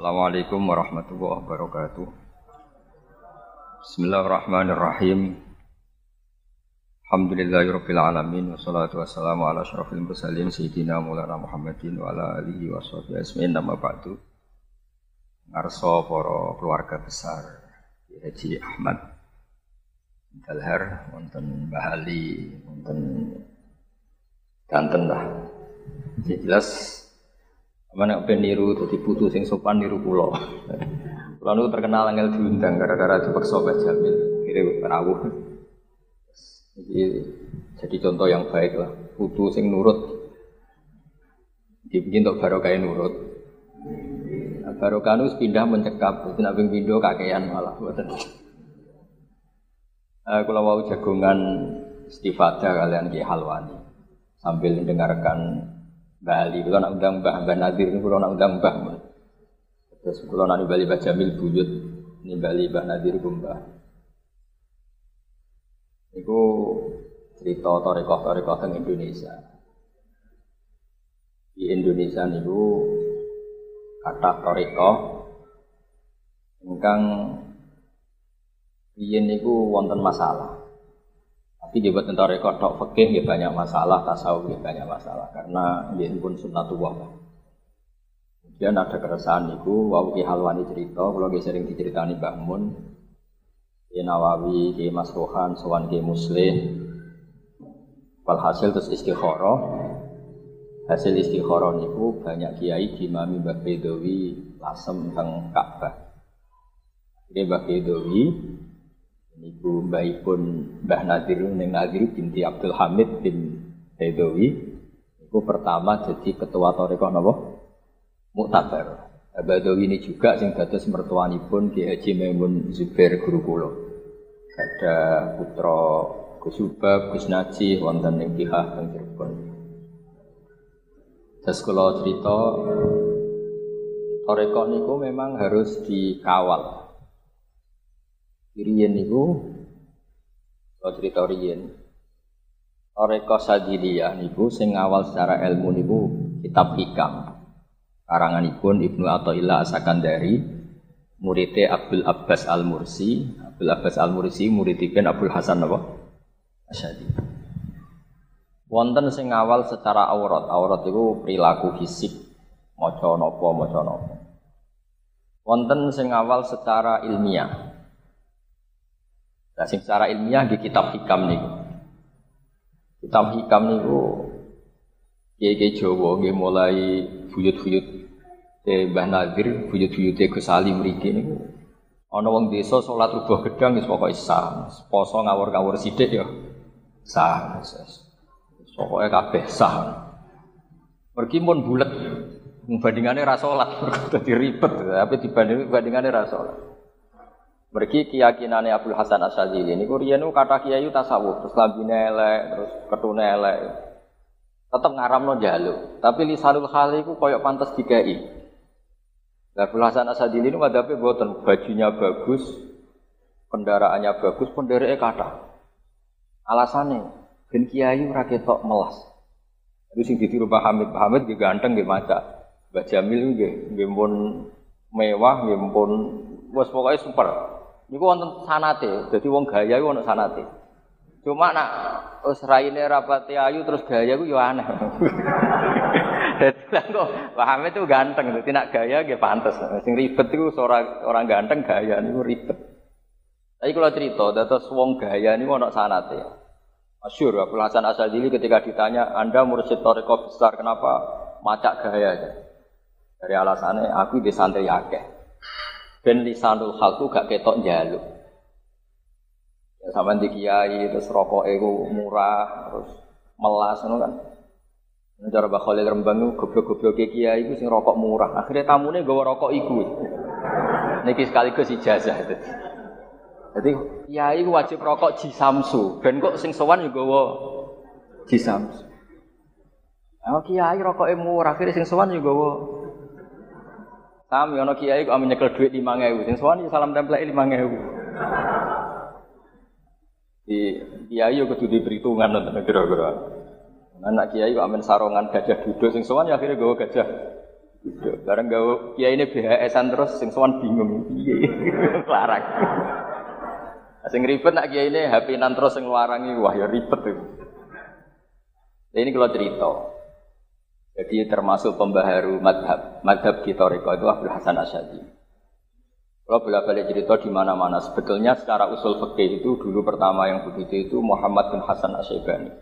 Assalamualaikum warahmatullahi wabarakatuh. Bismillahirrahmanirrahim. Alhamdulillahirabbil alamin wassalatu wassalamu ala asyrafil mursalin sayyidina Maulana Muhammadin wa ala alihi washabihi ajmain nama ba'du. Ngarso para keluarga besar Haji Ahmad Dalhar wonten Bahali wonten Banten lah. Jelas Mana ben niru dadi putu sing sopan niru kula. Kula niku terkenal angel diundang gara-gara dipaksa Mbah Jamil kire rawuh. Jadi jadi contoh yang baik lah. Putu sing nurut dibikin untuk barokah nurut. Nah, barokah nus pindah mencekap, itu nabi pindah kakean malah buatan. Uh, kalau mau jagungan istifadah kalian ki halwani sambil mendengarkan Bali, kalau nak undang Mbah Mbah Nadir, kalau nak undang Mbah. Terus kalau nak Bali Mbah Jamil buyut, ini Bali Mbah Nadir Mbah. Iku cerita torekoh-torekoh teng Indonesia. Di Indonesia niku kata torekoh ingkang riyen niku wonten masalah. Dia buat tentang rekor tok fikih dia banyak masalah, tasawuf dia banyak masalah karena dia pun sunnatullah. Kemudian ada keresahan itu, wau ki halwani cerita, kalau dia sering diceritani Mbah Mun, Ki Nawawi, Ki Mas Rohan, Sowan Ki Muslim, Walhasil terus istikharah. Hasil istikharah niku banyak kiai dimami Mbah Bedowi lasem teng Ka'bah. Ini Mbah Bedowi Niku mbahipun Mbah Nadir ning Nadir binti Abdul Hamid bin Hedowi. Niku pertama jadi ketua Torekoh napa? Muktabar. Badawi ini juga sing dados mertuanipun Ki Haji Maimun Zubair guru kula. Ada putra Gus Ubab, Gus Naji wonten ing Kihah teng Cirebon. Kula cerita Torekoh niku memang harus dikawal Riyen niku kalau cerita riyen Oreko Sadiliyah niku sing awal secara ilmu niku kitab hikam. Karanganipun Ibnu Athaillah Asakandari muridnya Abdul Abbas Al Mursi Abdul Abbas Al Mursi muridipun Abdul Hasan apa? Asyadi. Wonten sing awal secara aurat. Aurat itu perilaku fisik. Maca napa maca napa. Wonten sing awal secara ilmiah Nah, secara ilmiah di kitab hikam nih. Kitab hikam niku kiai Jawa nggih mulai buyut-buyut eh Mbah Nadir, buyut-buyut Gus Ali mriki niku. Ana wong desa salat rubah gedang wis pokoke sah. Poso ngawur-ngawur sithik ya sah. Pokoke kabeh sah. Pergi pun bulet. Bandingannya ra salat, dadi ribet, tapi dibanding bandingannya salat. Mergi keyakinannya Abdul Hasan Asyadzili ini kurian kata kiai tasawuf terus lambine elek terus ketune elek. Tetap ngaram no jalu tapi lisanul hal itu koyok pantas dikai Abdul Hasan Asyadzili ini madhabe buatan bajunya bagus kendaraannya bagus pendereke kata. Alasannya ben kiai ora ketok melas. Itu sing ditiru Pak Hamid Pak Hamid ganteng nggih maca Mbak Jamil mewah nggih pun bos pokoknya super Niku wonten sanate, dadi wong gaya iku ono sanate. Cuma nak wis raine rapati ayu terus gaya ku yo aneh. Dadi lah kok pahame itu ganteng, dadi nak gaya nggih pantes. Sing ribet iku orang orang ganteng gaya niku ribet. Tapi kalau cerita, dados wong gaya niku ono sanate. Masyur, Abdul Hasan Asadili ketika ditanya, Anda mursyid toriko besar, kenapa macak gaya aja? Dari alasannya, aku di santri akeh ben lisanul hal gak ketok jaluk. Ya sama di kiai terus rokok ego murah terus melas ngono kan. Cara Mbak Khalil Rembang itu goblok-goblok kiai itu sing rokok murah. Akhirnya tamunya gawa rokok iku. Niki sekaligus ijazah itu. Jadi kiai wajib rokok Jisamsu. Ben kok sing sowan juga gawa Jisamsu. Oh kiai rokoknya murah, akhirnya sing sowan juga Sami ono kiai kok nyekel duit 5000. Sing sowan salam template 5000. Di kiai yo kudu diperhitungan nonton kira-kira. Anak kiai kok amen sarongan gajah duduk sing sowan ya akhirnya gawa gajah Bareng gawe kiai ini BHS-an terus sing sowan bingung. Iya, larang. Sing ribet nak kiai ini HP nan terus sing nglarangi wah ya ribet itu. Ini kalau cerita. Jadi termasuk pembaharu madhab. Madhab di Toriko itu Abdul Hasan Asyadi. Kalau bolak balik cerita di mana-mana. Sebetulnya secara usul fikih itu dulu pertama yang begitu itu Muhammad bin Hasan Asyibani.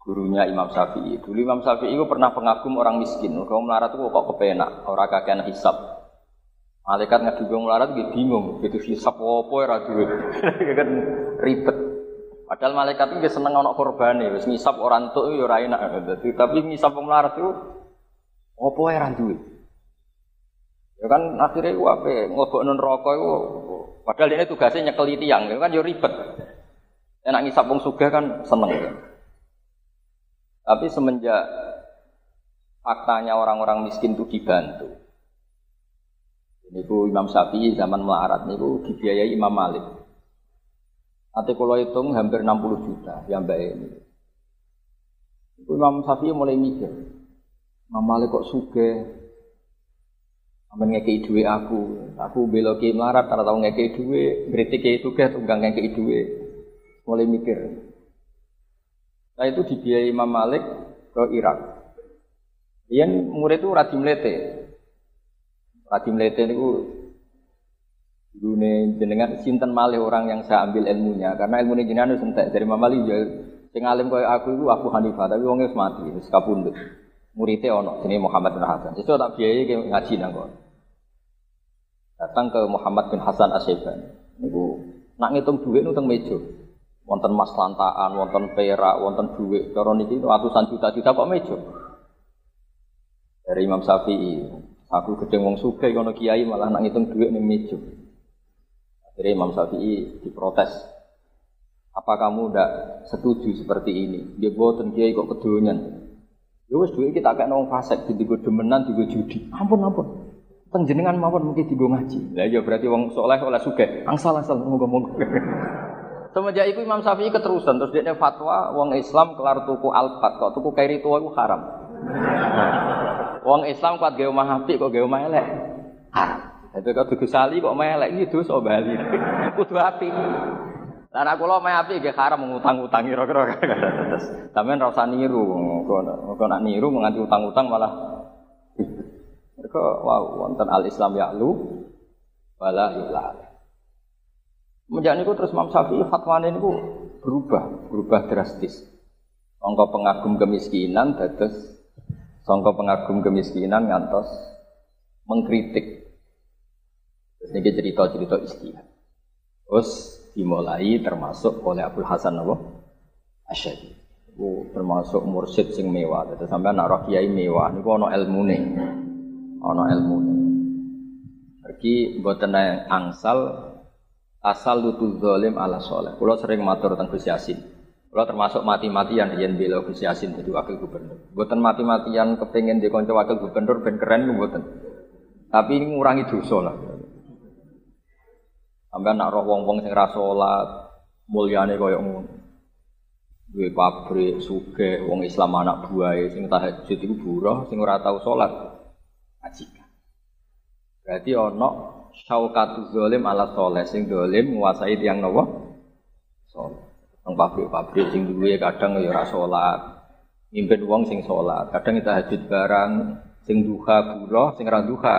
Gurunya Imam Syafi'i. Dulu Imam Syafi'i itu pernah pengagum orang miskin. Kalau melarat itu kok kepenak. Orang kakean hisap. Malaikat ngadu melarat gitu bingung. Gitu hisap apa ya kan ribet. Padahal malaikat itu seneng anak korban ya. Ngisap orang tuh ya ora enak. Tapi ngisap melarat itu apa ya duit. Ya kan akhirnya gua apa non rokok itu padahal ini tugasnya nyekeli tiang, ya kan yo ribet. Enak ngisap wong sugih kan seneng. Ya. Tapi semenjak faktanya orang-orang miskin itu dibantu. Ini bu Imam Syafi'i zaman melarat ini bu dibiayai Imam Malik. Nanti kalau hitung hampir 60 juta yang mbak ini. Imam Syafi'i mulai mikir, Imam Malik kok suge, Amin ngekei duwe aku, aku belo ki melarat karena tahu ngekei duwe, kritik itu tugas tunggang ngekei duwe. Mulai mikir. Nah itu dibiayai Imam Malik ke Irak. Yang murid itu Radim Lete. Radim Lete itu dunia jenengan sinten malih orang yang saya ambil ilmunya karena ilmu jenengan itu entek dari Imam Malik ya sing alim kaya aku itu Abu Hanifah tapi wongnya mati wis kapundhut muridnya ono jenenge Muhammad bin Hasan itu tak biayai ngaji nang datang ke Muhammad bin Hasan Asyiban. Niku nak ngitung duit nutang meja. Wonten mas lantaan, wonten perak, wonten duit. Cara niki ratusan juta-juta kok meja. Dari Imam Syafi'i, aku gedeng wong sugih kono kiai malah nak ngitung duit ning meja. Akhirnya Imam Syafi'i diprotes. Apa kamu tidak setuju seperti ini? Dia boten kiai kok kedonyan. Ya wis kita kayak nong fasek, di demenan, di judi. Ampun ampun. Penjenengan mawon mungkin digo ngaji. Lah ya berarti wong soleh oleh sugih. Angsal angsal monggo-monggo. Semenjak itu Imam Syafi'i keterusan terus dia fatwa wong Islam kelar tuku alpat kok tuku kairi tua itu haram. Wong Islam kuat gawe omah apik kok omah elek. Haram. Itu kok tuku sali kok omah elek iki dosa bali. Kudu apik. Lah nek kula omah apik nggih haram ngutang-utang kira-kira. Sampeyan ora usah niru. Kok nak niru nganti utang-utang malah mereka wow wonten al Islam lu wala ilah. Menjadi itu terus Imam Syafi'i ini berubah, berubah drastis. Songko pengagum kemiskinan, dados songko pengagum kemiskinan ngantos mengkritik. Ini cerita-cerita istihad. Terus dimulai termasuk oleh Abdul Hasan Nabi Asyadi. Termasuk mursyid sing mewah. Jadi sampai anak kiai mewah. Ini ono ilmu nih ana ilmu. Pergi mboten angsal asal lutul zalim ala soleh. Kulo sering matur tentang Gus Yasin. Kulo termasuk mati-matian yen bela Gus Yasin jadi wakil gubernur. Mboten mati-matian kepengin di kanca wakil gubernur ben keren mboten. Tapi ini ngurangi dosa lah. Sampai nak roh wong-wong sing ra salat, mulyane koyo ngono. Duwe pabrik, sugih, wong Islam anak buahe sing tahajud iku buruh, sing ora tau salat majikan. Berarti ono syaukatu zolim ala soleh sing zolim menguasai tiang nopo soleh. Nang pabrik-pabrik sing duwe kadang ya ora salat. Mimpin wong sing salat, kadang kita hajut barang sing duha buruh, sing ora duha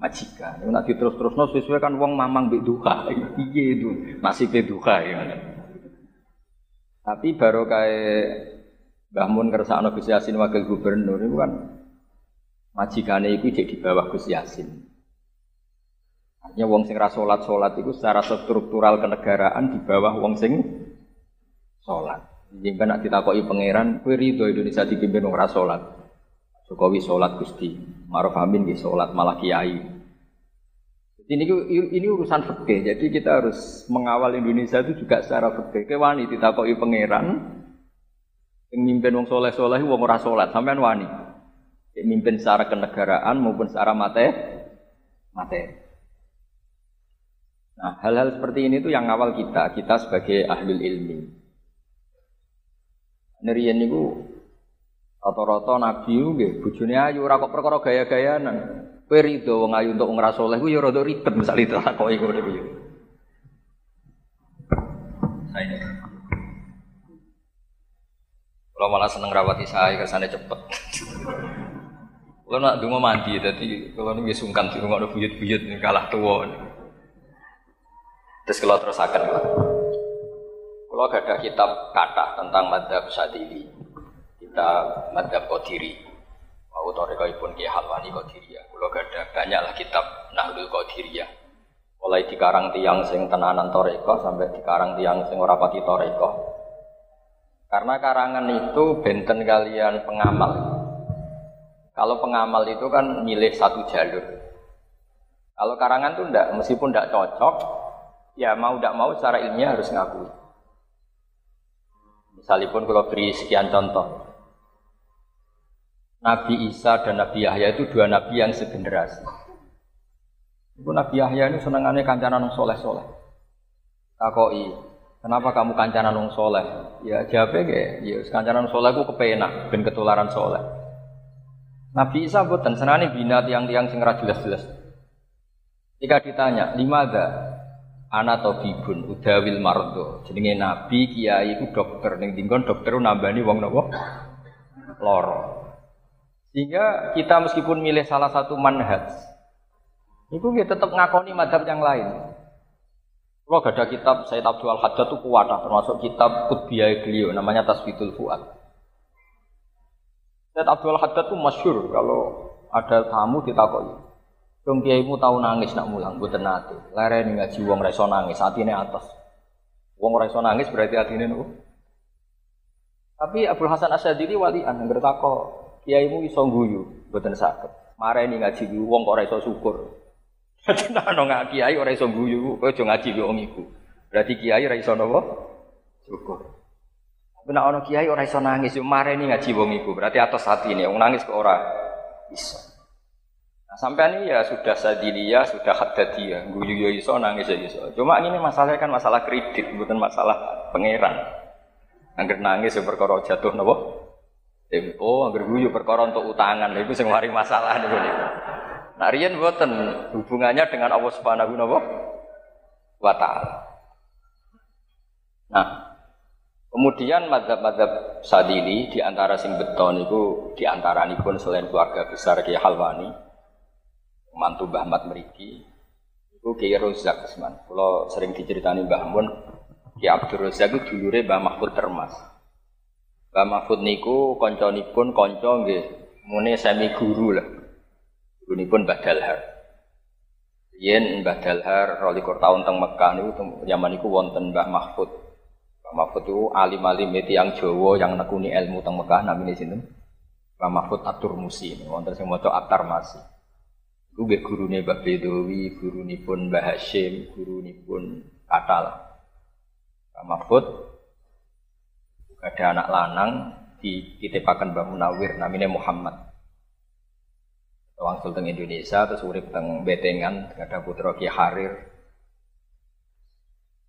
majikan. Nek nak diterus-terusno sesuai kan wong mamang mbek duha. Piye itu nasibe duha ya. Tapi baru kayak Mbah Mun kersakno Gus Yasin wakil gubernur itu kan majikane itu jadi di bawah Gus Yasin. Artinya wong sing rasolat solat itu secara struktural kenegaraan di bawah wong sing solat. Jadi kan nak ditakoki pangeran, kowe ridho Indonesia dipimpin wong rasolat. Jokowi solat Gusti, Maruf Amin di solat malah kiai. Ini ini urusan fikih, jadi kita harus mengawal Indonesia itu juga secara fikih. Kewani ditakoki pangeran, yang mimpin wong soleh soleh wong ora solat, sampean wani. Mimpin secara kenegaraan maupun secara mate, materi. Nah, hal-hal seperti ini itu yang awal kita, kita sebagai ahli ilmi. Nerian itu Rata-rata nabi nggih bojone ayu ora kok perkara gaya-gayanan. Kowe rido wong ayu untuk ngra saleh ku ya rada ribet misal itu kok iku niku ya. Saya Kalau malah seneng rawati saya kesannya cepet. Kalau nak dungo mandi, jadi kalau nunggu sungkan di rumah buyut-buyut kalah tua. Terus kalau terus akan kalau ada kitab kata tentang madhab sadili kita madhab kodiri mau toriko pun ki halwani ya. Kalau ada banyaklah kitab nahdul ya. Mulai dikarang tiang sing tenanan toriko sampai dikarang tiang sing ora pati toriko karena karangan itu benten kalian pengamal. Kalau pengamal itu kan milih satu jalur. Kalau karangan itu ndak meskipun ndak cocok ya mau ndak mau secara ilmiah harus ngakui. Misalipun kalau beri sekian contoh. Nabi Isa dan Nabi Yahya itu dua nabi yang segenerasi. Itu Nabi Yahya ini senangannya kancanan soleh-soleh. Takoi, kenapa kamu kancanan wong soleh? Ya jawabnya kayak, ya kancanan soleh aku kepenak, ben ketularan soleh. Nabi Isa buatan senangnya bina tiang-tiang sing jelas-jelas. Jika ditanya, lima ana tabibun udawil mardo jenenge nabi kiai itu dokter ning dinggon dokter nambani wong napa loro sehingga kita meskipun milih salah satu manhaj itu kita tetap ngakoni madhab yang lain kalau gak ada kitab Sayyid Abdul Hajjat itu kuat termasuk kitab Kutbiyah beliau namanya Tasbidul Fuad Sayyid Abdul Hajjat itu masyur kalau ada tamu ditakoi Dong kiaimu tahu nangis nak mulang, buat nate. Lereni ngaji wong reso nangis, ini atas. Wong reso nangis berarti ini nopo. Tapi Abdul Hasan Asyadili walian yang bertako kiaimu iso guyu, buatan sakit. Mareni ngaji wong kok reso syukur. Jadi nah nggak kiai ora iso guyu, kowe aja ngaji wong iku. Berarti kiai ora iso nopo? Syukur. Nek ana kiai ora iso nangis, yo mareni ngaji wong iku. Berarti atas ini, wong nangis ke ora iso. Nah, sampai ini ya sudah sadilia, sudah haddadiyah, guyu yo iso nangis ya iso. Cuma ini masalahnya kan masalah kredit, bukan masalah pangeran. Angger nangis ya perkara jatuh napa? Tempo, angger guyu perkara untuk utangan, itu sing mari masalah niku niku. Nah, riyen mboten hubungannya dengan Allah Subhanahu wa taala. Nah, Kemudian madhab-madhab sadili di antara sing beton itu di antara pun selain keluarga besar Kiai Halwani mantu Mbah Mat meriki itu Kiai Rozak. Kalau sering diceritani Mbah Mun, Kiai Abdul Rozak itu dulure Mbah Mahfud Termas. Mbah Mahfud niku konconipun konco nggih mune semi guru lah. Gurunipun Mbah Dalhar. Yen Mbah Dalhar rolikur tahun teng Mekah niku zaman niku wonten Mbah Mahfud. Mbah Mahfud itu alim-alim yang Jawa yang nekuni ilmu teng Mekah namanya sinten? Mbah Mahfud Atur Musi, wonten sing maca Atar Masi. Iku guru gurune Mbak Bedowi, pun Mbak Hashim, pun Katal. Pak Mahfud ada anak lanang di titipakan Mbak Munawir namanya Muhammad. Wang Sultan Indonesia terus urip teng Betengan ada putra Ki Harir.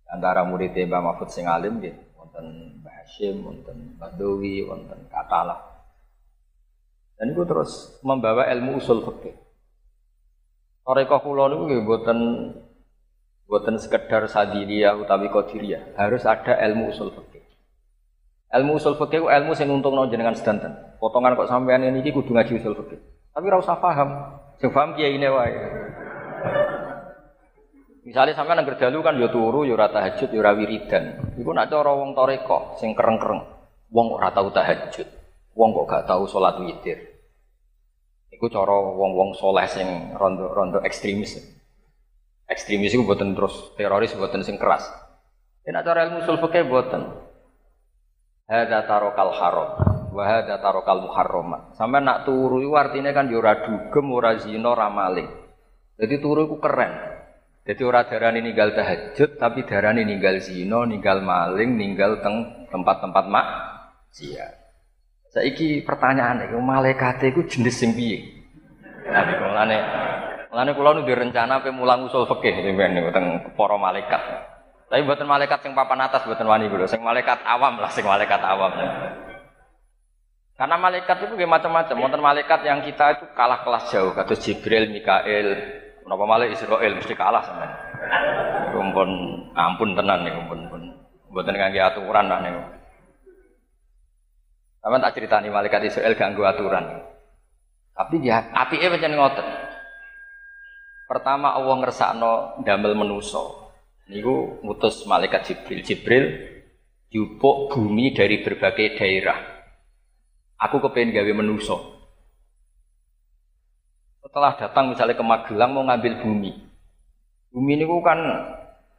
Antara murid Mbak Mahfud sing alim gitu, wonten Mbak Hashim, wonten Mbak Dowi, wonten Katalah. Dan itu terus membawa ilmu usul fikih. Toreko kula niku nggih mboten mboten sekedar sadilia utawi qadiriyah, harus ada ilmu usul fikih. Ilmu usul fikih ilmu sing untungno jenengan sedanten. Potongan kok sampean ini kudu ngaji usul fikih. Tapi ora usah paham. Sing paham kiai ini wae. Misalnya sampean nang dalu kan ya turu, ya ora tahajud, ya ora wiridan. Iku nak cara wong toreko sing kereng-kereng. Wong ora tau tahajud. Wong kok gak tau salat witir. Iku cara wong-wong soleh sing rondo-rondo ekstremis. Ekstremis itu buatan terus teroris buatan sing keras. Ini cara ilmu usul fikih buatan. Hada tarokal haram, wahada tarokal muharramat. Sampai nak turu itu artinya kan yura ya dugem, ora zina, ora maling. Jadi turu itu keren. Jadi ora darani ninggal tahajud, tapi darani ninggal zina, ninggal maling, ninggal teng tempat-tempat mak. Siap. Saiki pertanyaan iki malaikat iku jenis sing piye? Nah, mulane mulane kula nu direncana pe mulang usul fikih teng para malaikat. Tapi buatan malaikat sing papan atas buatan wani kula, sing malaikat awam lah sing malaikat awam. Karena malaikat itu kayak macam-macam. Wonten malaikat yang kita itu kalah kelas jauh, kata Jibril, Mikael, kenapa malah Israel mesti kalah sama. Kumpul ampun tenan nih, kumpul pun. Buatan kangge aturan lah nih. Sama tak cerita nih malaikat Israel ganggu aturan. Tapi dia api eh macam ngotot. Pertama Allah ngersakno damel menuso. Niku ngutus malaikat Jibril. Jibril jupuk bumi dari berbagai daerah Aku kepengen gawe menuso. Setelah datang misalnya ke Magelang mau ngambil bumi. Bumi ini kan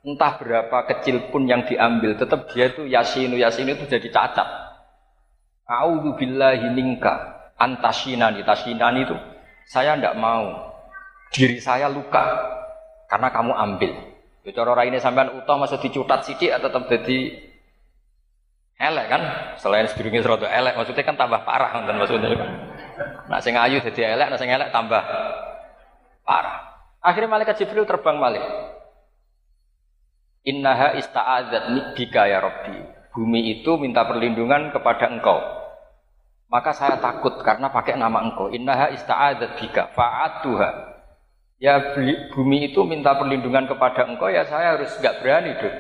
entah berapa kecil pun yang diambil, tetap dia itu yasinu yasinu itu jadi cacat. A'udzu billahi minka antasinani tasinani itu saya tidak mau diri saya luka karena kamu ambil. Ya cara ini sampean utah masa dicutat sidik atau tetap jadi elek kan? Selain sedurunge serada elek maksudnya kan tambah parah kan maksudnya. Nah sing ayu jadi elek nah sing elek tambah parah. Akhirnya malaikat jibril terbang balik. Innaha ista'adzat bika ya rabbi. Bumi itu minta perlindungan kepada engkau. Maka saya takut karena pakai nama engkau. Innaha ista'adzat bika fa'atuha ya bumi itu minta perlindungan kepada engkau ya saya harus nggak berani dong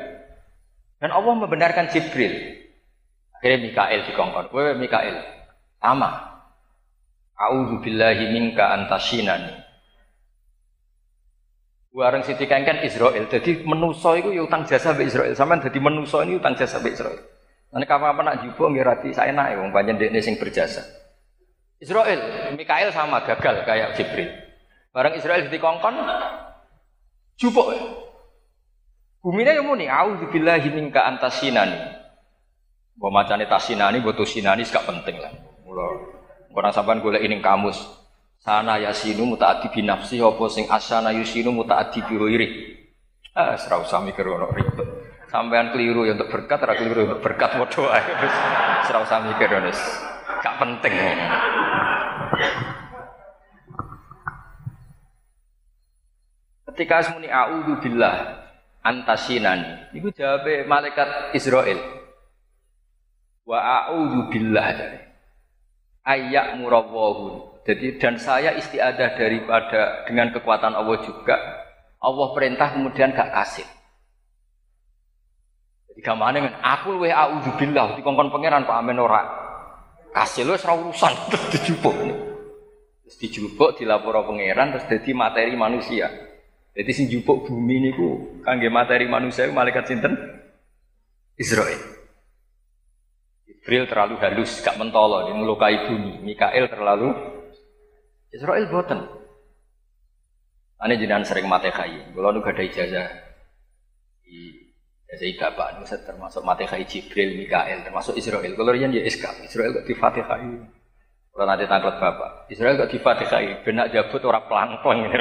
dan Allah membenarkan Jibril Akhirnya Mikael dikongkon. Wewe Mikael, sama. A'udzu billahi minka antasinani. Warang Siti Kengken Israel. Jadi menuso itu ya utang jasa be Israel. Sampeyan jadi menuso ini utang jasa be Israel. Nanti kapan apa nak jubo nggih saya naik wong panjen dekne berjasa. Israel, Mikael sama gagal kayak Jibril. Barang Israel dikongkon jupuk. Bumine yang muni, a'udzu billahi minka antasinani. Mbok macane tasinani, mbok tusinani gak penting lah. Mula ora sampean golek ning kamus. Sana yasinu mutaaddi bi nafsi apa sing asana yusinu mutaaddi bi ghairi. Ah, ora usah mikir ono ribet. Sampean keliru ya untuk berkat, ora keliru ya untuk berkat. Wis ora usah mikir wis. Gak penting. Ketika semuni a'udzu billah antasinani, iku jawabe malaikat Israel. Wa a'udzu billah dari ayak murawwahun. Jadi dan saya istiadah daripada dengan kekuatan Allah juga. Allah perintah kemudian gak kasih. Jadi gamane men aku luwe a'udzu billah dikongkon pangeran Pak Amen ora. Kasih lu ora urusan terus dijupuk. Terus dijupuk dilapor pangeran terus jadi materi manusia. Jadi sing jupuk bumi niku kangge materi manusia malaikat sinten? Israel. Jibril terlalu halus, gak mentolo, dia melukai bumi. Mikael terlalu Israel boten. Ane jenengan sering mate kai. Kalau nu gak ada ijazah di ijazah bapak nu termasuk mate kai Jibril, Mikael, termasuk Israel. Kalau rian ya SK, Israel gak di Fatihai. Kalau nanti tangklet bapak, Israel gak di Fatihai, benak jabut orang pelang-pelang ini.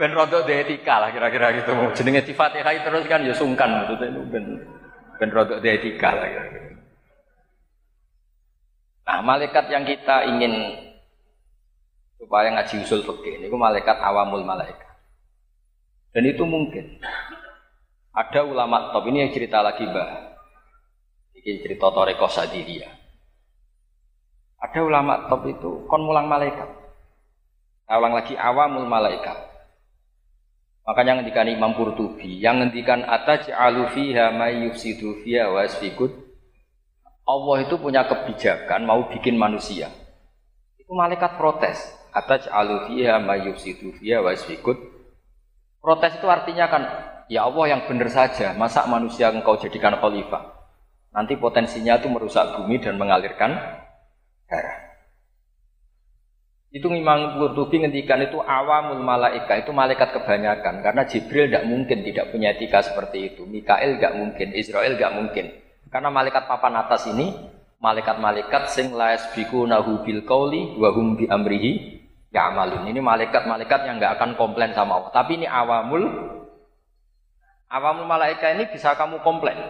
Ben rodok etika lah kira-kira gitu. Jenenge di Fatihai terus kan ya sungkan maksudnya itu ben ben rodok etika lah kira-kira. Nah, malaikat yang kita ingin supaya ngaji usul fikih ini malaikat awamul malaikat. Dan itu mungkin. Ada ulama top ini yang cerita lagi bah. Ini cerita Toreko Sadiria. Ada ulama top itu kon mulang malaikat. Ulang lagi awamul malaikat. Makanya ngendikan Imam Qurtubi yang ngendikan ataj'alu fiha may yufsidu fiha wa Allah itu punya kebijakan mau bikin manusia. Itu malaikat protes. Atas alufiya mayusidu fiya wasfikut. Protes itu artinya kan, ya Allah yang benar saja, masa manusia engkau jadikan khalifah. Nanti potensinya itu merusak bumi dan mengalirkan darah. Itu Imam Qurtubi ngendikan itu awamul malaika itu malaikat kebanyakan karena Jibril tidak mungkin tidak punya etika seperti itu. Mikael tidak mungkin, Israel tidak mungkin. Karena malaikat papan atas ini malaikat-malaikat sing la nahu bil qauli wa hum bi amrihi ya'malun. Ini malaikat-malaikat yang nggak akan komplain sama Allah. Tapi ini awamul awamul malaikat ini bisa kamu komplain.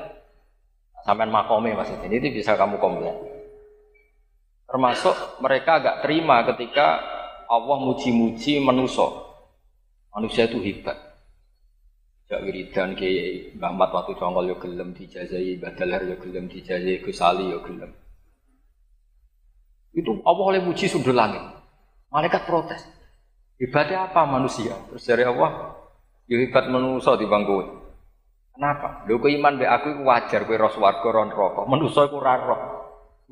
Sampai makome maksudnya ini bisa kamu komplain. Termasuk mereka agak terima ketika Allah muji-muji manusia. Manusia itu hebat. Jak wiridan ke Muhammad waktu congkol yo gelem dijazai, Badalhar yo gelem dijazai, Gusali yo gelem. Itu Allah oleh muji sundul langit. Malaikat protes. Hebatnya apa manusia? Terus dari Allah, ya hebat manusia di bangku. Kenapa? Lho iman be aku wajar kowe ros warga ron rokok. Manusa iku ora roh.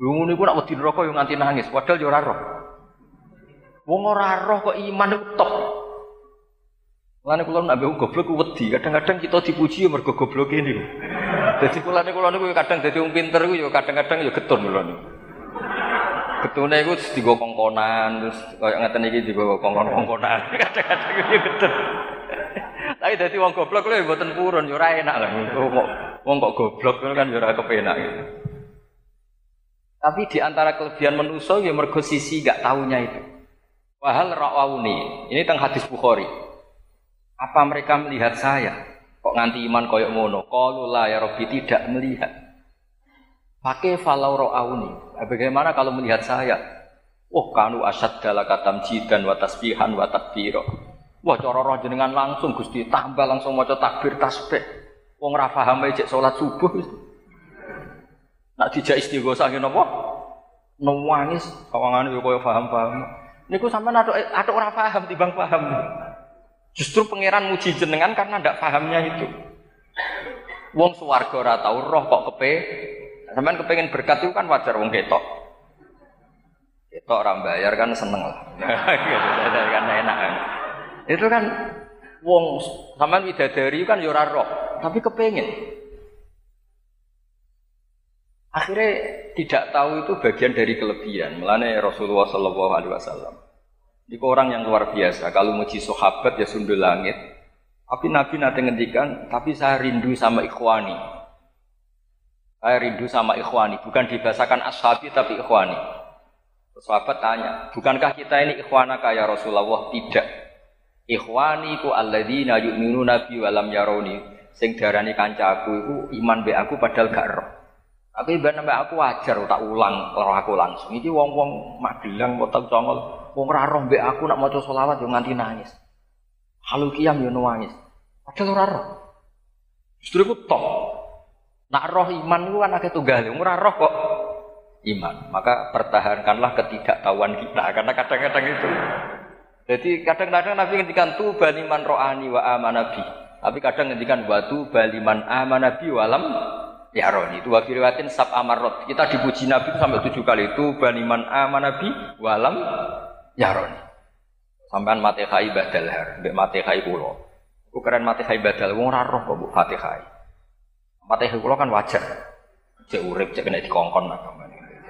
Lho ngono iku nak wedi neraka yo nganti nangis, padahal yo ora roh. Wong ora roh kok iman iku top. Mulane kula nak goblok ku wedi, kadang-kadang kita dipuji mergo goblok ini. Dadi kula niku kula niku kadang dadi wong pinter iku yo kadang-kadang yo getun kula niku. Getune iku digo kongkonan terus koyo ngeten iki digo kongkon-kongkonan. Kadang-kadang yo getun. Tapi dadi wong goblok lho mboten purun yo ora enak lah. Wong kok goblok kan yo ora kepenak. Tapi di antara kelebihan manusia ya mergo sisi gak taunya itu. Wahal ra'auni. Ini tentang hadis Bukhari. Apa mereka melihat saya? Kok nganti iman koyok mono? Qalu la ya Rabbi tidak melihat. Pakai falau ra'auni. Bagaimana kalau melihat saya? Oh kanu asad dalam katam jidan wa tasbihan wa takbiro. Wah cara roh jenengan langsung Gusti tambah langsung maca takbir tasbih. Wong ra paham cek salat subuh. Nak dijak istighosah ngene apa? Nangis sawangane yo koyo paham-paham. Niku sampean atuk atuk ora paham timbang paham. Justru pangeran muji jenengan karena ndak pahamnya itu. Wong swarga ora tau roh kok kepe. Sampean kepengen berkat itu kan wajar wong ketok. Ketok ora bayar kan seneng lah. Kan enak kan. Itu kan wong sampean widadari kan ya ora roh, tapi kepengen. Akhirnya tidak tahu itu bagian dari kelebihan. Melane Rasulullah Shallallahu Alaihi Wasallam. Itu orang yang luar biasa. Kalau muji sahabat ya sundul langit. Tapi Nabi nanti ngendikan, tapi saya rindu sama ikhwani. Saya rindu sama ikhwani. Bukan dibahasakan ashabi tapi ikhwani. Sahabat tanya, bukankah kita ini ikhwana kaya Rasulullah? Tidak. Ikhwani ku alladzina yu'minuna bi walam yaroni. Sing darani kancaku iku iman be aku padahal gak roh. Aku ibadah mbak aku wajar tak ulang kalau aku langsung. Iki wong-wong Magelang botak congol, wong ora roh mbek aku nak maca selawat yo nganti nangis. Halu kiam yo nangis. Padahal ora roh. Justru iku top. Nak roh iman ku kan akeh tunggal, ora roh kok iman. Maka pertahankanlah ketidaktahuan kita karena kadang-kadang itu. Jadi kadang-kadang Nabi ngendikan tu baliman ro'ani wa amanabi. Tapi kadang ngendikan batu baliman amanabi walam Ya Roni itu wakil riwayatin sab amarot. Kita dipuji Nabi itu sampai tujuh kali itu baniman amanabi walam ya Roni. Sampai mati khai badal har, mbek mati khai kulo. Ku keren mati khai badal wong ora roh kok mbok Fatihah. Mati khai kulo kan wajar. Cek urip cek kena dikongkon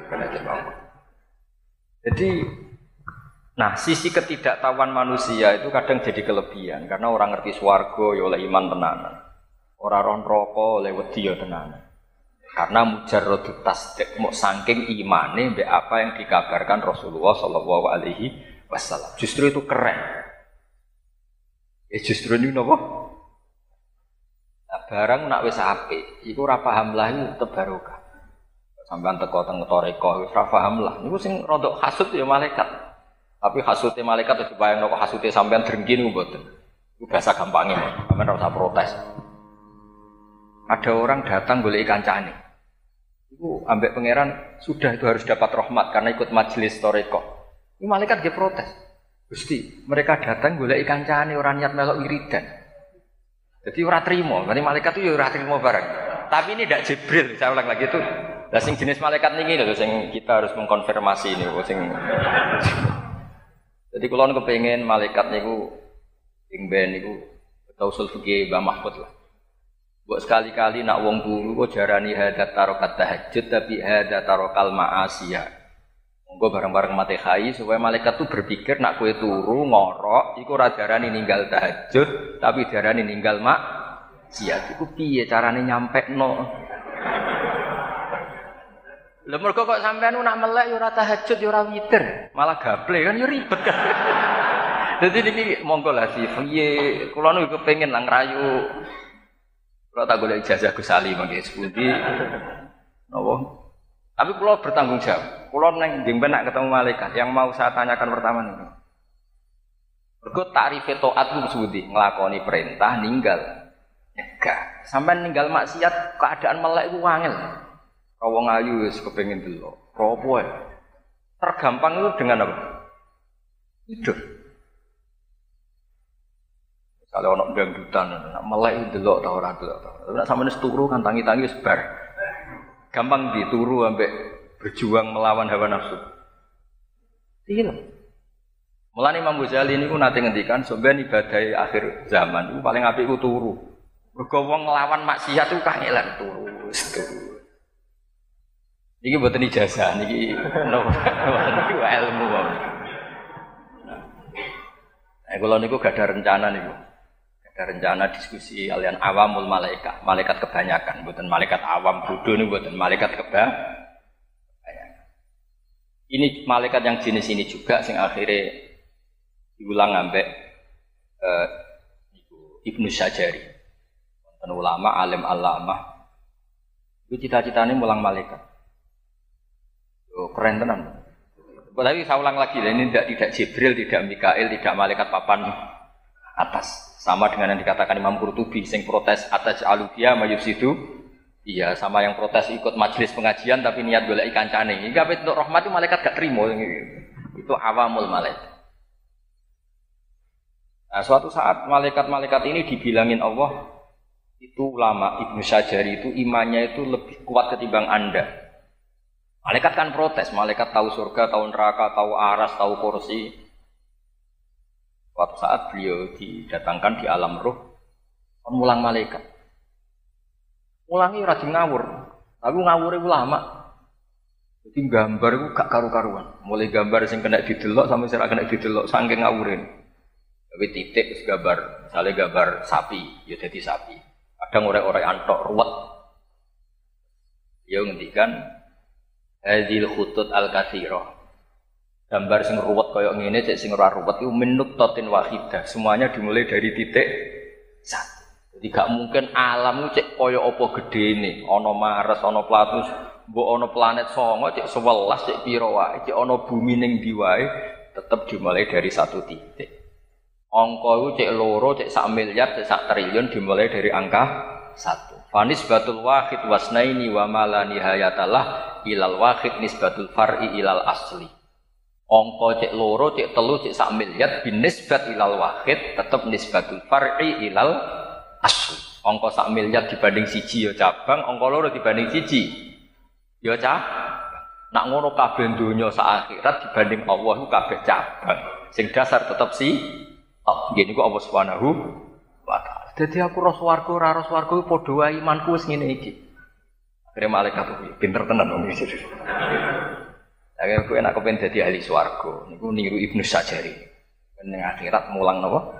kena dikongkon. Jadi Nah, sisi ketidaktahuan manusia itu kadang jadi kelebihan karena orang ngerti swargo ya oleh iman tenanan. Orang ron rokok oleh wedi ya tenanan. Karena mujarradut tasdik mau saking imane mbek apa yang dikabarkan Rasulullah Shallallahu alaihi wasallam. Justru itu keren. Ya justru ini nopo? Nah, barang nak wis apik, iku ora paham lah iku tebarokah. Sampeyan teko teng toreko wis ora paham lah. Niku sing rodok hasud ya malaikat. Tapi hasute malaikat itu bayang nopo hasute sampean drengki niku mboten. Itu bahasa gampangnya, sampean ora usah protes. Ada orang datang boleh ikan cani. Itu ambek pangeran sudah itu harus dapat rahmat karena ikut majelis toreko. Ini malaikat dia protes. Gusti, mereka datang boleh ikan cani orang niat melok wiridan. Jadi orang terima, nanti malaikat itu ya orang terima barang. Tapi ini tidak Jibril, saya ulang lagi itu. Nah, sing jenis malaikat ini loh, sing kita harus mengkonfirmasi ini, sing. Jadi kalau kepengen malaikat niku, sing ben niku, tausul fikih Mbah Mahfud lah. Buat sekali-kali nak wong turu kok jarani hadat tarokat tahajud tapi hadat tarokal ma'asiyah. Monggo bareng-bareng mati khai supaya malaikat tuh berpikir nak kue turu ngorok iku ora darani ninggal tahajud tapi darani ninggal mak siat iku piye carane nyampe no mergo kok sampean nak melek yo ora tahajud yo ora witir, malah gaple kan yo ribet. Kan. Jadi ini monggo lah sih, piye? Kula nu kepengin lah ngrayu kalau tak boleh ijazah Gus Ali mangke sepundi. Napa? Tapi kalau bertanggung jawab. Kalau neng jengben nak ketemu malaikat, yang mau saya tanyakan pertama nih. Mergo takrif taat ku sepundi? Nglakoni perintah ninggal nyegah. Sampai ninggal maksiat keadaan melek iku wangel. Kau wong ayu wis kepengin delok. Tergampang itu dengan apa? Tidur. Kalau ono dangdutan, melek delok ta ora delok ta. Nek sampeyan turu kan tangi-tangi wis bar. Gampang dituru ambek berjuang melawan hawa nafsu. Tidak. Mulane Imam Ghazali niku nate ngendikan sampeyan ibadah akhir zaman iku paling apik iku turu. Mergo wong nglawan maksiat iku kangelan turu. Niki mboten ijazah niki niki ilmu. Nah, kalau niku gak ada rencana niku. Rencana diskusi kalian awamul malaikat, malaikat kebanyakan, bukan malaikat awam bodoh ini bukan malaikat kebanyakan. Ini malaikat yang jenis ini juga sing akhirnya diulang ambek uh, Ibnu Syajari. Wonten ulama alim alamah. Itu cita-citanya mulang malaikat. Yo, keren tenan. Tapi saya ulang lagi, ini tidak tidak Jibril, tidak Mikael, tidak malaikat papan atas. Sama dengan yang dikatakan Imam Qurtubi sing protes atas alubia mayusidu. Iya, sama yang protes ikut majelis pengajian tapi niat boleh ikan cane. Ini apa untuk rahmat itu malaikat gak terima. Itu awamul malaikat. Nah, suatu saat malaikat-malaikat ini dibilangin Allah itu ulama Ibnu Syajari itu imannya itu lebih kuat ketimbang Anda. Malaikat kan protes, malaikat tahu surga, tahu neraka, tahu aras, tahu kursi. Suatu saat beliau didatangkan di alam roh, mulang malaikat. Mulangi rajin ngawur, tapi ngawur itu lama. Jadi gambar itu gak karu-karuan. Mulai gambar sing kena didelok sampai sing kena didelok saking ngawurin. Tapi titik gambar, misalnya gambar sapi, ya jadi sapi. Kadang orang-orang antok ruwet. Dia ngendikan hadil khutut al-kathirah gambar sing ruwet kaya ngene cek sing ora ruwet iku minut totin wahidah. Semuanya dimulai dari titik satu. Jadi gak mungkin alam cek kaya apa gedene ana Mars ana Platus mbok ana planet songo cek 11 cek pira wae. Cek ana bumi ning ndi wae tetep dimulai dari satu titik. Angka itu cek loro cek sak miliar cek sak triliun dimulai dari angka satu. Fanis batul wahid wasnaini wa mala nihayatalah ilal wahid nisbatul far'i ilal asli Ongko cek loro, cek telu, cek sak miliar binisbat ilal wahid tetap nisbatul far'i ilal asli. Ongko sak miliar dibanding siji ya cabang, ongko loro dibanding siji ya cabang. Nak ngono kabeh donya sak akhirat dibanding Allah itu kabeh cabang. Sing dasar tetap si oh, gini kok Allah Subhanahu wa taala. Dadi aku roh swarga ora roh swarga padha wae imanku wis ngene iki. Akhirnya malaikat pinter tenan wong iki. Akhirnya gue enak kepengen jadi ahli swargo. Niku niru Ibnu Sajari. Ning akhirat mulang nopo?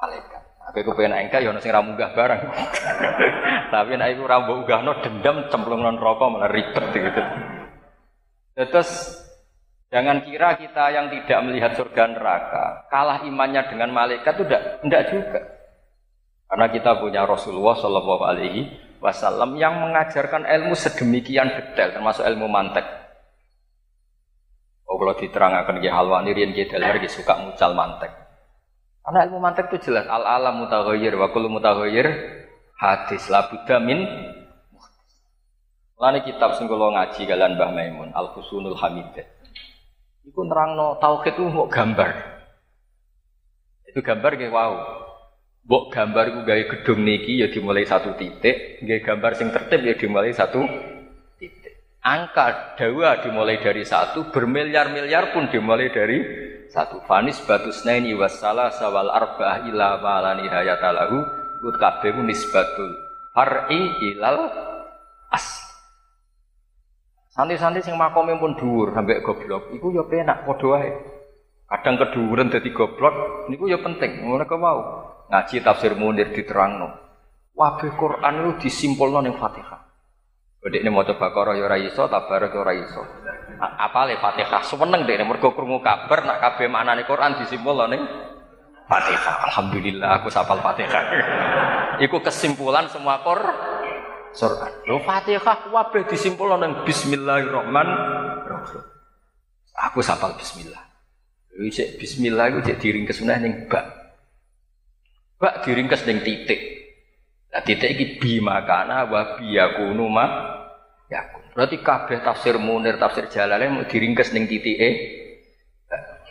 Malaikat. Aku kepengen engka ya ono sing munggah barang. Tapi nek iku ra mbok unggahno dendam cemplung non rokok malah ribet gitu. Terus jangan kira kita yang tidak melihat surga neraka kalah imannya dengan malaikat itu tidak tidak juga. Karena kita punya Rasulullah Shallallahu Alaihi Wasallam yang mengajarkan ilmu sedemikian detail, termasuk ilmu mantek. Kalau diterangkan ke halwani rian ke dalar suka mucal mantek. Karena ilmu mantek itu jelas al alam mutaghayyir wa kullu mutaghayyir hadis la budda min Lani kitab sing kula ngaji kalian Mbah Maimun Al Husunul Hamidah. Iku nerangno tauhid itu mau gambar. Itu gambar nggih wow. Mbok gambar iku gawe gedung niki ya dimulai satu titik, nggih gambar sing tertib ya dimulai satu Angka dawa dimulai dari satu, bermiliar-miliar pun dimulai dari satu. Fanis batus naini wassalah sawal arba'ah ila malani hayatalahu Ikut kabeh nisbatul far'i ilal as. Santi-santi sing makome pun dhuwur sampai goblok, iku ya penak wae. Kadang keduren dadi goblok niku ya penting. Ngono mau ngaji tafsir Munir diterangno. Wabih Quran itu disimpulno ning Fatihah. Dek ini mau coba koro ya iso, tabarok ya. Apa le Fatihah? Semeneng dek ini mergo krungu kabar nak kabeh maknane Quran disimpul ning Fatihah. Alhamdulillah aku sapal Fatihah. Iku kesimpulan semua kor Quran. Lo Fatihah kabeh disimpul ning Bismillahirrahmanirrahim. Aku sapal Bismillah. Bismillah iku cek diringkes ning bak. Bak diringkes ning titik. Nah titik iki bima kana wa biyakunu ma yakun. Berarti kabeh tafsir Munir, tafsir Jalalain mau diringkes ning titike.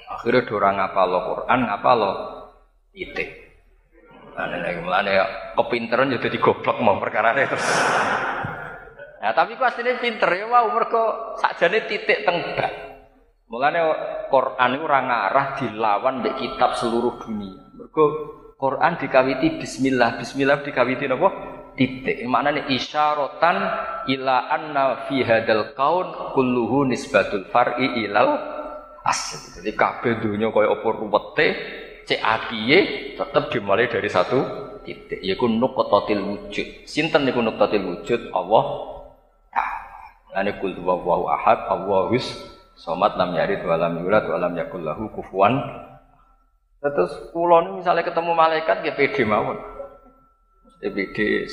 Akhirnya dorang ngapal Quran, ngapal titik. Nah, mulane ya kepinteran jadi goblok mau perkara terus. Nah, tapi ku asline pinter ya wow mergo sakjane titik tengah. Mulane Quran itu ora ngarah dilawan di kitab seluruh dunia. Mergo Quran dikawiti bismillah, bismillah dikawiti napa? Titik. Maknane isyaratan ila anna fi hadzal kaun kulluhu nisbatul far'i ilal asli. Jadi kabeh dunya kaya apa ruwete cek tetap dimulai dari satu titik yaiku nuqtatil wujud. Sinten niku nuqtatil wujud? Allah Lani kul wahu ahad, Allahus somat lam yari wa lam yulad wa lam yakul. Terus kula ini misalnya ketemu malaikat ya pede mawon. Mesti pede.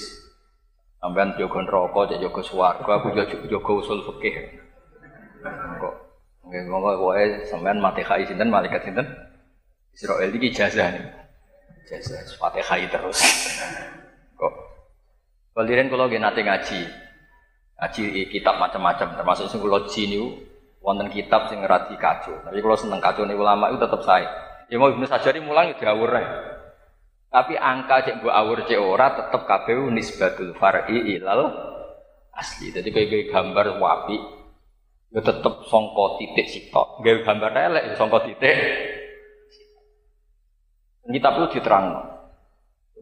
Sampean jaga neraka, cek jaga swarga, aku jaga usul fikih. Kok nggih monggo pokoke sampean Fatihah sinten malaikat sinten? Israel iki ijazah nih. Ijazah Fatihah terus. Kok Kalian kalau nggih nate ngaji, ngaji kitab macam-macam termasuk sing kula niku wonten kitab sing ngerati kacau. Tapi kalau seneng nih ulama itu tetap saya. Ya mau Ibnu Sajari mulang ya diawur Tapi angka cek mbok awur cek ora tetep kabeh nisbatul far'i ilal asli. Jadi kayak gambar wapi ya tetep songko titik sitok. Gawe gambar elek ya songko titik. Kitab itu diterang.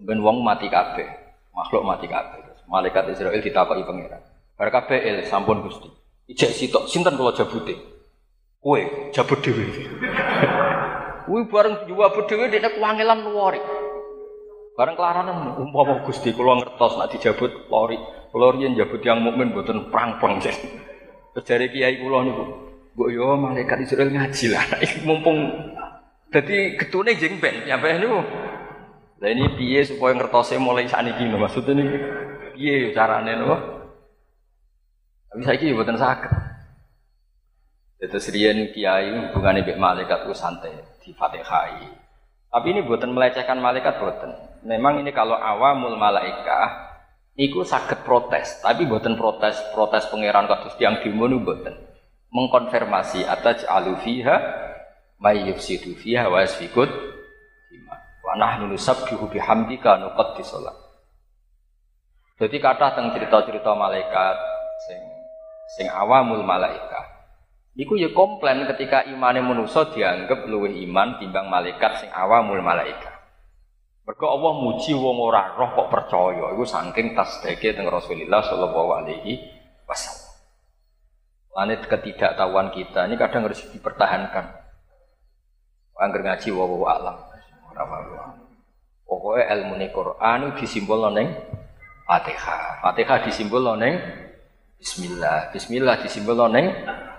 Ben wong mati kabeh, makhluk mati kabeh. Malaikat Israel ditakoki pangeran. Bar kabeh sampun Gusti. Ijek sitok sinten kula jabute. Kowe jabut dhewe. Kuwi bareng jabut dhewe dekne kuwangelan luwari. Bareng kelaranan umpama Gusti kula ngertos nek dijabut lori. Kula riyen jabut yang mukmin mboten prang-prang. Terus dari kiai kula niku, mbok yo malaikat Israel ngaji lah. Mumpung dadi getune jeng ben nyampe niku. Lah ini piye supaya ngertose mulai sakniki lho maksudnya niki. Piye carane lho? Tapi kira buatan sakit. Itu serian kiai hubungannya dengan malaikat itu santai di fatihai. Tapi ini buatan melecehkan malaikat buatan. Memang ini kalau awamul malaikah Iku sakit protes, tapi buatan protes protes pangeran kados tiang demo nu buatan mengkonfirmasi atas alufiha may yufsidu fiha wa yasfikut wa nahnu nusabbihu bihamdika nuqaddisu Jadi kata tentang cerita-cerita malaikat sing sing awamul malaika. Iku ya komplain ketika imane manusa dianggap luwih iman timbang malaikat sing awamul malaika. Mergo Allah muji wong ora roh kok percaya. Iku saking tasdeke teng Rasulullah sallallahu alaihi wasallam. Lanet ketidaktahuan kita ini kadang harus dipertahankan. Angger ngaji wa wa alam. Pokoknya ilmu Quran disimpul neng Fatihah. Fatihah disimpul neng Bismillah. Bismillah disimbol neng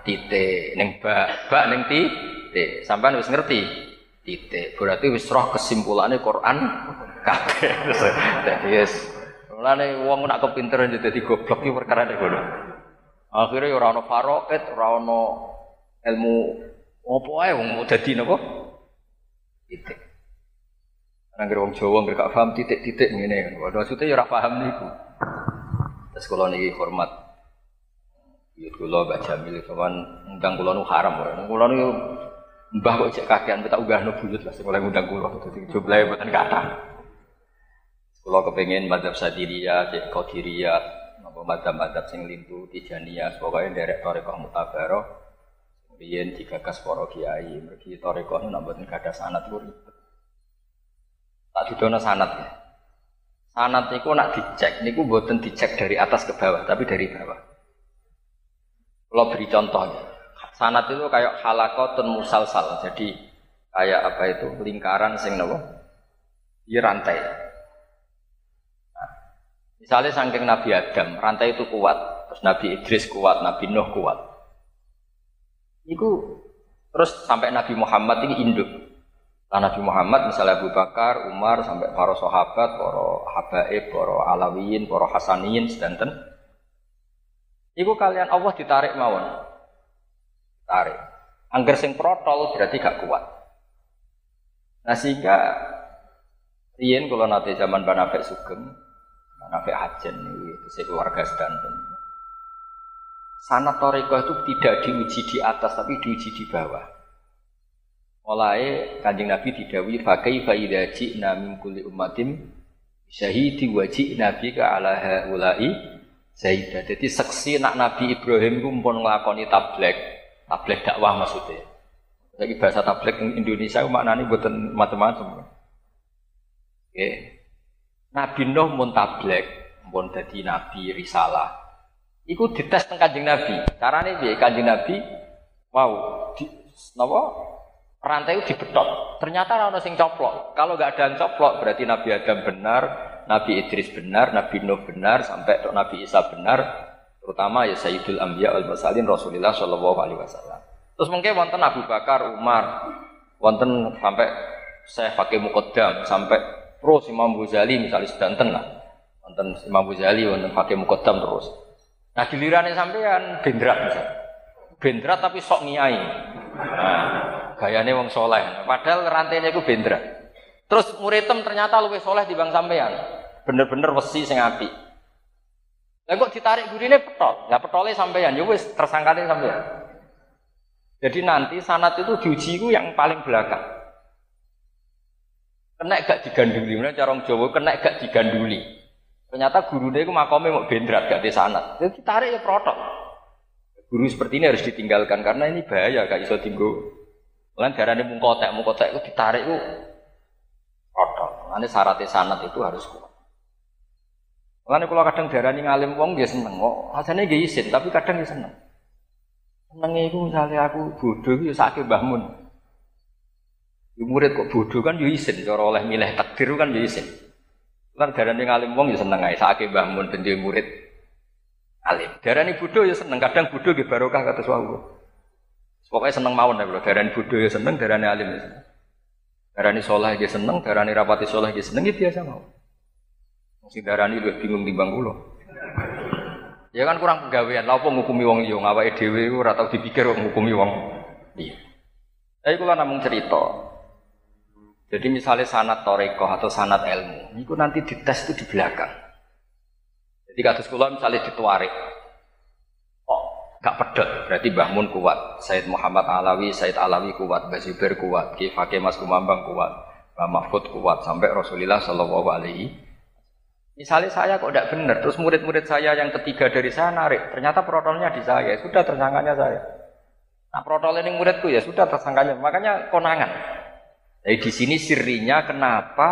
titik, neng bak, bak neng titik. Sampai wis ngerti titik. Berarti wis roh kesimpulannya Quran kabeh. Dadi wis mulane wong nak kepinteran jadi goblok iki perkara nek ngono. Akhirnya ora ono faroet, ora ono ilmu apa ae wong mau dadi napa? Titik. Nangger wong Jawa gak paham titik-titik ngene. Waduh maksudnya ya ora paham niku. Terus niki hormat Iya kula Mbak Jamil kawan undang kula nu haram ora. Kula nu mbah kok cek kakean kita ugahno buyut lah sing oleh undang kula dadi jumlahe mboten kathah. Kula kepengin madzhab Sadiria, cek Qadiria, napa madzhab-madzhab sing lintu Tijaniyah, pokoke nderek tarekah mutabaroh. Riyen digagas para kiai, mergi tarekah nu mboten gadah sanad ku ribet. Tak didono sanad ya. Sanad niku nak dicek niku mboten dicek dari atas ke bawah, tapi dari bawah. Kalau beri contoh, sanat itu kayak halakotun musalsal, jadi kayak apa itu lingkaran sing nopo, di rantai. Nah, misalnya saking Nabi Adam, rantai itu kuat, terus Nabi Idris kuat, Nabi Nuh kuat. Itu terus sampai Nabi Muhammad ini induk. Nah, Nabi Muhammad misalnya Abu Bakar, Umar sampai para sahabat, para habaib, para alawiyin, para hasaniyin sedanten Iku kalian Allah ditarik mawon. Tarik. Angger sing protol berarti gak kuat. Nah sehingga Rien kalau nanti zaman Banafek Sugeng, Banafek Hajen itu saya keluarga sedanten. sanat toriko itu tidak diuji di atas tapi diuji di bawah. Mulai kanjeng Nabi didawi pakai faidah ji'na min kulli ummatim syahidi wajib Nabi ke ala haulai Zaidah. Jadi seksi nak Nabi Ibrahim itu pun ngelakoni tablek, tablek dakwah maksudnya. Jadi bahasa tablek Indonesia itu maknanya buatan macam-macam. Oke. Nabi Nuh pun tablek, pun jadi Nabi risalah. Iku dites teng Kanjeng Nabi. Carane piye? Kanjeng Nabi wow, di napa? Rantai itu dibetot. Ternyata orang sing coplok. Kalau nggak ada yang coplok berarti Nabi Adam benar, Nabi Idris benar, Nabi Nuh benar, sampai dok Nabi Isa benar. Terutama ya Sayyidul Anbiya al Mursalin Rasulullah Shallallahu Alaihi Wasallam. Terus mungkin wonten Abu Bakar, Umar, wonten sampai saya pakai mukodam sampai terus Imam Ghazali misalnya sedanten lah. Wonten Imam Ghazali wonten pakai mukodam terus. Nah gilirannya sampean bendrat misalnya. Bendrat tapi sok niai. Nah, gayane wong soleh. Padahal rantainya itu bendrat. Terus muridem ternyata lebih soleh di bang sampean. Bener-bener wesi sing api. Lah kok ditarik gurine petol. Lah petole sampean ya wis tersangkane sampean. Jadi nanti sanat itu diuji itu yang paling belakang. Kena gak diganduli, mana cara Jawa kena gak diganduli. Ternyata guru dia itu makomnya mau bendrat gak di sana. Jadi tarik ya protok. Guru seperti ini harus ditinggalkan karena ini bahaya gak iso tinggu. Lain darahnya mungkotek, mungkotek itu ditarik itu protok. Nanti syaratnya sanat itu harus kuat. Lain kalau kadang darahnya ngalim wong dia seneng kok. Hasilnya dia izin tapi kadang dia seneng. Senengnya itu misalnya aku bodoh itu sakit bahmun. murid kok bodoh kan dia izin. Cara oleh milih takdir kan dia izin. Lan darani ngalim wong ya seneng sakake Mbah Mun ben murid alim. Darani bodho ya seneng, kadang bodho nggih barokah kados wau. Pokoknya seneng mawon ya, darani bodho ya seneng, darani alim ya seneng. Darani soleh ya seneng, darani rapati soleh ya seneng ya biasa mau. Sing darani luwih bingung timbang kula. Ya kan kurang penggawean, lha apa ngukumi wong liya ngawake dhewe ora tau dipikir kok ngukumi wong liya. Tapi kula namung cerita, jadi misalnya sanat toreko atau sanat ilmu, itu nanti dites itu di belakang. Jadi kasus kula misalnya dituarik, gak pedot, berarti Mbah Mun kuat, Said Muhammad Alawi, Said Alawi kuat, Mbah kuat, Ki Fakih Mas Kumambang kuat, Mbah Mahfud kuat, sampai Rasulullah Shallallahu Alaihi Misalnya saya kok tidak benar, terus murid-murid saya yang ketiga dari saya narik, ternyata protolnya di saya, ya sudah tersangkanya saya. Nah protol ini muridku ya sudah tersangkanya, makanya konangan. Jadi di sini sirinya kenapa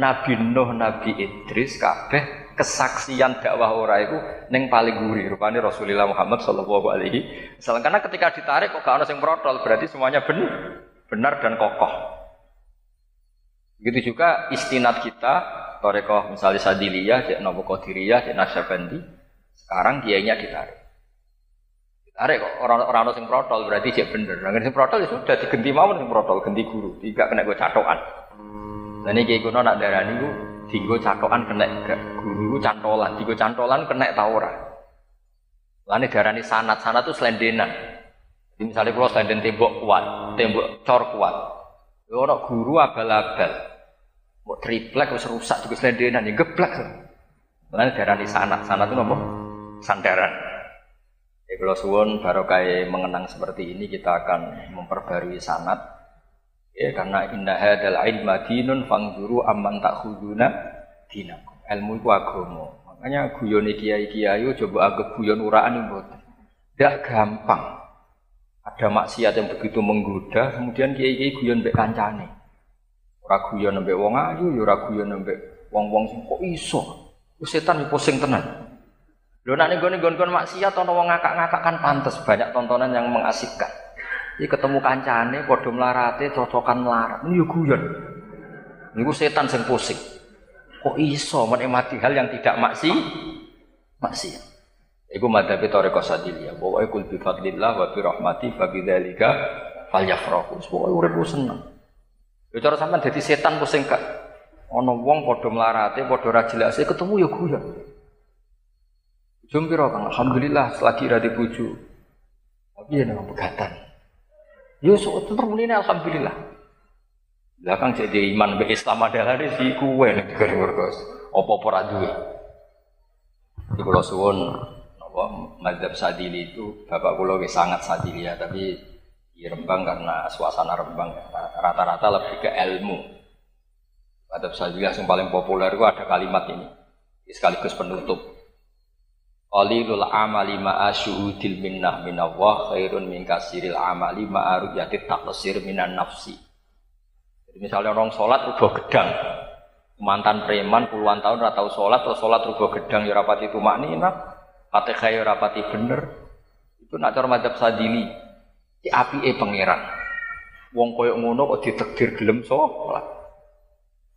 Nabi Nuh, Nabi Idris, kabeh kesaksian dakwah ora itu neng paling gurih rupanya Rasulullah Muhammad Shallallahu Alaihi Wasallam karena ketika ditarik kok gak ada yang protol berarti semuanya benar benar dan kokoh begitu juga istinat kita Torekoh misalnya Sadiliyah, Cek Nopo Qadiriyah, Cek Nasyabendi sekarang kiainya ditarik Tarik kok orang-orang sing protol berarti cek bener. Nah, sing protol ya sudah digenti mawon sing protol, ganti guru, tidak kena gue catokan. Nah ini kayak kuno nak darah nih gue catokan kena guru cantolan, tigo cantolan kena taura. Lalu darah ini sanat, sanat tuh selendenan. Jadi misalnya kalau selenden tembok kuat, tembok cor kuat, orang guru abal-abal, mau triplek harus rusak juga selendenan, ya. Lalu darah ini sanat, sanat itu nopo sandaran. Ya kalau suwon barokah mengenang seperti ini kita akan memperbarui sanat ya karena indah hadal ilma dinun fangzuru amman takhuduna dinakum. Ilmu itu agama. Makanya guyon kiai-kiai coba agak guyon uraan buat Tidak gampang. Ada maksiat yang begitu menggoda, kemudian kiai-kiai guyon mbek kancane. Ora guyon mbek wong ayu, ya ora guyon mbek wong-wong sing kok iso. Setan pusing tenan. Lho nek nggone nggon maksiat ana wong ngakak-ngakak kan pantes banyak tontonan yang mengasihkan. Iki ketemu kancane padha mlarate cocokan melarat. Yo guyon. Niku setan sing pusing. Kok iso menikmati hal yang tidak maksi maksiat. Iku madhabi tariqah sadiliyah. Pokoke kul bi fadlillah wa bi rahmati fa bidzalika falyafrahu. Pokoke urip seneng. Yo cara sampean dadi setan pusing kak. Ana wong padha mlarate, padha ra jelase ketemu yo guyon. Jum piro Kang? Alhamdulillah selagi ra dibuju. Tapi ya nang pegatan. Sok tetep muni alhamdulillah. Lah Kang jadi iman be Islam adalah di si kuwe nek digoreng Apa-apa ra duwe. Di kula suwun apa mazhab Sadili itu bapak kula sangat Sadili ya, tapi di Rembang karena suasana Rembang rata-rata lebih ke ilmu. Mazhab Sadili yang paling populer itu ada kalimat ini sekaligus penutup. Qalilul amali ma'a syuhudil minnah minallah khairun min kasiril amali ma'a ru'yati taqsir minan nafsi. Jadi misalnya orang sholat rubah gedang, mantan preman puluhan tahun ora tau sholat atau sholat rubah gedang ya rapati itu maknina. Fatihah ya rapati bener. Itu nak cara madzhab sadili. Di api e pangeran. Wong koyo ngono kok ditakdir gelem sholat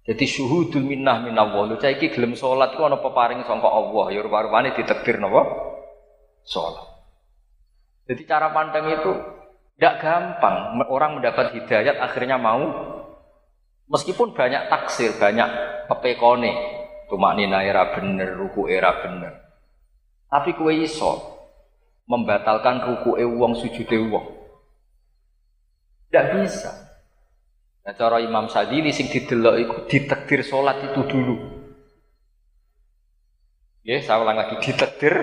jadi syuhudul minnah minallah. Lu iki gelem sholat ku ana peparing sangka Allah. Ya rupa-rupane ditakdir napa? Sholat jadi cara pandang itu tidak gampang. Orang mendapat hidayat akhirnya mau. Meskipun banyak taksir, banyak pepekone, cuma nina era bener, ruku era bener. Tapi kue iso membatalkan ruku e wong sujud e wong. Tidak bisa. Nah, cara Imam Sadili sing didelok iku ditakdir sholat itu dulu. Ya, saya ulang lagi ditakdir.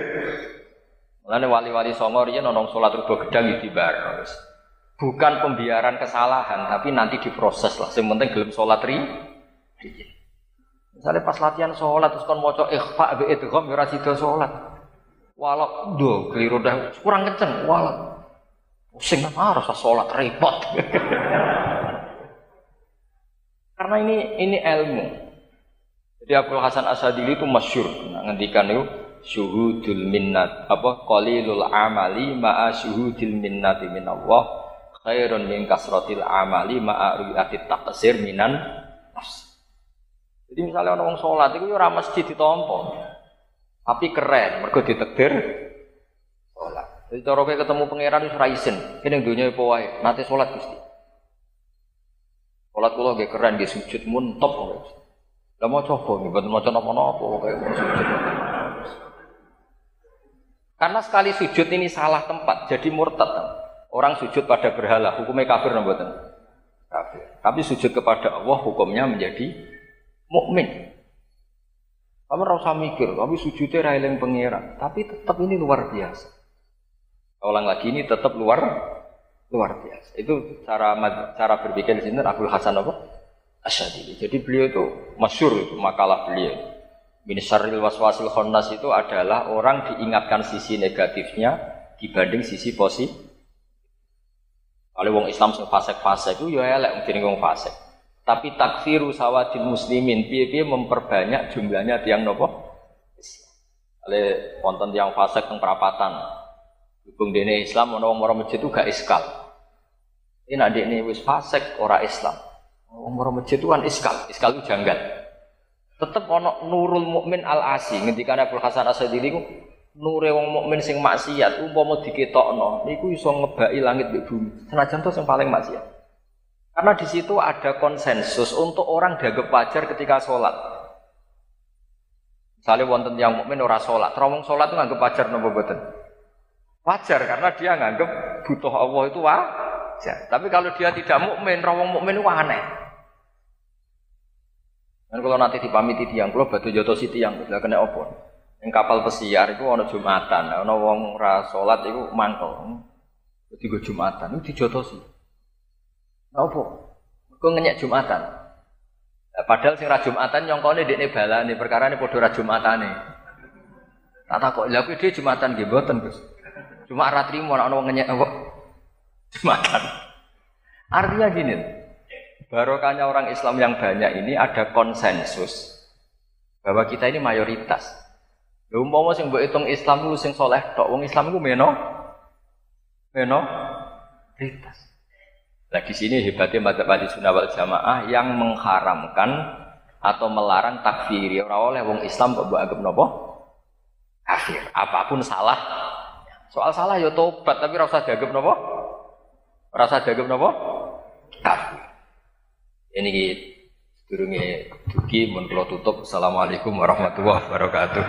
Mulane wali-wali songo riyen nonong sholat rubah gedang di bar bukan pembiaran kesalahan, tapi nanti diproses lah. Yang penting gelem sholat ri. Misalnya pas latihan sholat terus kon moco ikhfa be idgham ya ora sholat. Walau do keliru dah kurang kenceng, walau pusing kan harus sholat repot. Karena ini ini ilmu. Jadi Abdul Hasan Asadili itu masyur, nah, ngendikan itu syuhudul minnat apa qalilul amali ma'a syuhudil minnati minallah khairun min kasrotil amali ma'a ru'yati taqsir minan nafs. Jadi misalnya orang sholat itu ya ora mesti ditompo. Tapi keren, mergo ditakdir sholat. Jadi cara ketemu pangeran wis ra isin. Kene dunya wae, nate sholat. Sholat kula nggih keren nggih sujud mun top. Lah mau coba nggih mboten maca napa-napa kayak sujud. Karena sekali sujud ini salah tempat, jadi murtad. Orang sujud pada berhala, hukumnya kafir mboten? Kafir. Tapi sujud kepada Allah hukumnya menjadi mukmin. Kamu rasa mikir, tapi sujudnya railing pengira. Tapi tetap ini luar biasa. Ulang lagi ini tetap luar luar biasa. Itu cara cara berpikir sini Abdul Hasan apa? Asyadili. Jadi beliau itu masyur itu makalah beliau. Min syarril waswasil khonnas itu adalah orang diingatkan sisi negatifnya dibanding sisi positif kalau wong Islam sing fasik-fasik itu ya elek mungkin wong fasik. Tapi takfiru sawadil muslimin piye-piye memperbanyak jumlahnya tiang nopo? Oleh wonten tiang fasik teng perapatan. Hubung dene Islam ono wong masjid itu gak iskal. Ini nak ini wis fasik ora Islam. Wong ora masjid itu kan iskal, iskal itu janggal. Tetep ono nurul mukmin al asi ngendikane Abdul Hasan Asadili ku nure wong mukmin sing maksiat umpama diketokno niku iso ngebaki langit mbek bumi. Senajan to sing paling maksiat. Karena di situ ada konsensus untuk orang dianggap wajar ketika sholat. Misalnya wonten yang mukmin ora sholat, terowong sholat itu nganggap wajar nopo boten? Wajar karena dia nganggap butuh Allah itu wajar. Tapi kalau dia tidak mukmin, rawong mukmin itu aneh. Dan kalau nanti dipamiti tiang, kalau batu joto si tiang, tidak kena opor. Yang kapal pesiar itu ono Jumatan, ono wong ra salat iku mangkel. Dadi go Jumatan itu dijotosi. Napa? Kok ngenyek Jumatan. Nah, padahal sing ra Jumatan nyongkone dekne perkara ini padha ra Jumatane. Tak takok, lha kuwi Jumatan nggih mboten, Gus. Cuma ra trimo nek ono wong ngenyek apa? Jumatan. Artinya gini, barokahnya orang Islam yang banyak ini ada konsensus bahwa kita ini mayoritas. Lha umpama sing hitung Islam iku sing soleh tok, wong Islam iku meno meno pritas. Nah di sini hebatnya madzhab ahli sunnah wal jamaah yang mengharamkan atau melarang takfiri ora oleh wong Islam kok mbok anggap napa? Kafir. Apa pun salah. Soal salah ya tobat tapi ora usah dianggap napa? Usah dianggap napa? Kafir. Ini. Durunge dugi mun tutup. Assalamualaikum warahmatullahi wabarakatuh.